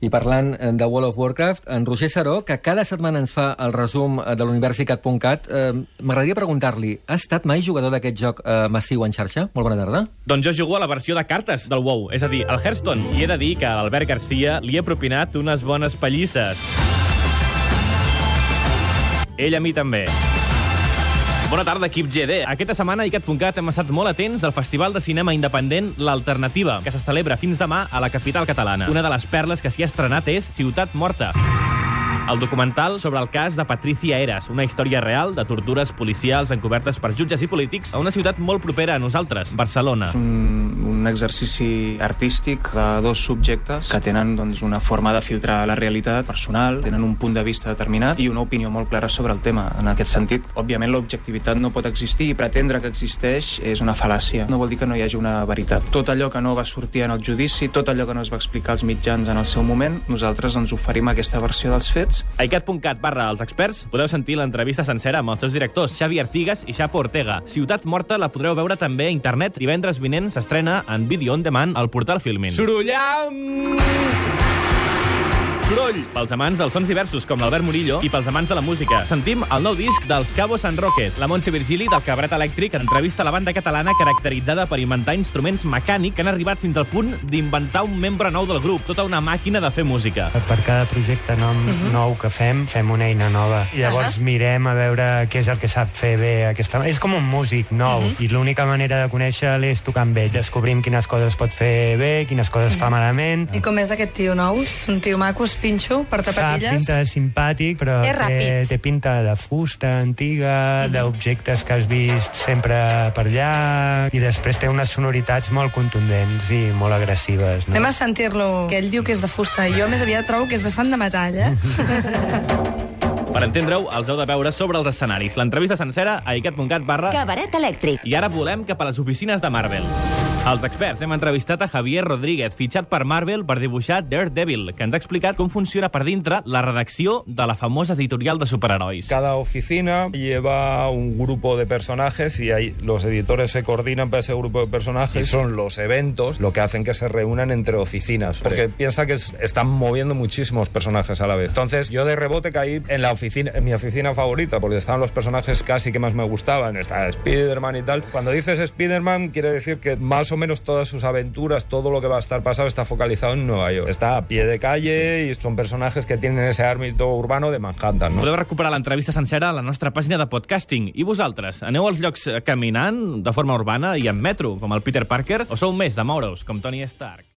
I parlant eh, de World of Warcraft, en Roger Saró, que cada setmana ens fa el resum eh, de l'universicat.cat, eh, m'agradaria preguntar-li, ha estat mai jugador d'aquest joc eh, massiu en xarxa? Molt bona tarda. Doncs jo jugo a la versió de cartes del WoW, és a dir, al Hearthstone, i he de dir que a l'Albert Garcia li he propinat unes bones pallisses. Ell a mi també. Bona tarda, equip GD. Aquesta setmana a icat.cat hem estat molt atents al Festival de Cinema Independent L'Alternativa, que se celebra fins demà a la capital catalana. Una de les perles que s'hi ha estrenat és Ciutat Morta el documental sobre el cas de Patricia Eras, una història real de tortures policials encobertes per jutges i polítics a una ciutat molt propera a nosaltres, Barcelona. És un, un exercici artístic de dos subjectes que tenen doncs, una forma de filtrar la realitat personal, tenen un punt de vista determinat i una opinió molt clara sobre el tema. En aquest sentit, òbviament, l'objectivitat no pot existir i pretendre que existeix és una fal·làcia. No vol dir que no hi hagi una veritat. Tot allò que no va sortir en el judici, tot allò que no es va explicar als mitjans en el seu moment, nosaltres ens oferim aquesta versió dels fets a icat.cat barra els experts podeu sentir l'entrevista sencera amb els seus directors Xavi Artigas i Xapo Ortega. Ciutat Morta la podreu veure també a internet. Divendres vinent s'estrena en vídeo on demand al portal Filmin. Sorollam! Soroll, pels amants dels sons diversos, com l'Albert Murillo, i pels amants de la música. Sentim el nou disc dels Cabo San Roque. La Montse Virgili, del Cabret Elèctric, entrevista la banda catalana caracteritzada per inventar instruments mecànics que han arribat fins al punt d'inventar un membre nou del grup, tota una màquina de fer música. Per cada projecte nom, uh -huh. nou que fem, fem una eina nova. I llavors uh -huh. mirem a veure què és el que sap fer bé aquesta... És com un músic nou, uh -huh. i l'única manera de conèixer-lo és tocar amb ell. Descobrim quines coses pot fer bé, quines coses uh -huh. fa malament. I com és aquest tio nou? És un tio maco, pinxo, per tapatilles. Fa pinta de simpàtic, però té, té pinta de fusta antiga, mm. d'objectes que has vist sempre per allà, i després té unes sonoritats molt contundents i molt agressives. No? Anem a sentir-lo, que ell diu que és de fusta, i jo més aviat trobo que és bastant de metall, eh? Per entendre-ho, els heu de veure sobre els escenaris. L'entrevista sencera a icat.cat barra... Cabaret elèctric. I ara volem cap a les oficines de Marvel. Els experts hem entrevistat a Javier Rodríguez, fitxat per Marvel per dibuixar Daredevil, que ens ha explicat com funciona per dintre la redacció de la famosa editorial de superherois. Cada oficina lleva un grupo de personajes y ahí los editores se coordinan para ese grupo de personajes. Y son los eventos lo que hacen que se reúnan entre oficinas. Porque sí. piensa que están moviendo muchísimos personajes a la vez. Entonces yo de rebote caí en la oficina, en mi oficina favorita, porque estaban los personajes casi que más me gustaban. Está Spider-Man y tal. Cuando dices Spider-Man quiere decir que más o menos todas sus aventuras, todo lo que va a estar pasado está focalizado en Nueva York. Está a pie de calle sí. y son personajes que tienen ese ámbito urbano de Manhattan. No? Podeu recuperar l'entrevista sencera a la nostra pàgina de podcasting. I vosaltres, aneu als llocs caminant de forma urbana i en metro, com el Peter Parker, o sou més de moure's, com Tony Stark?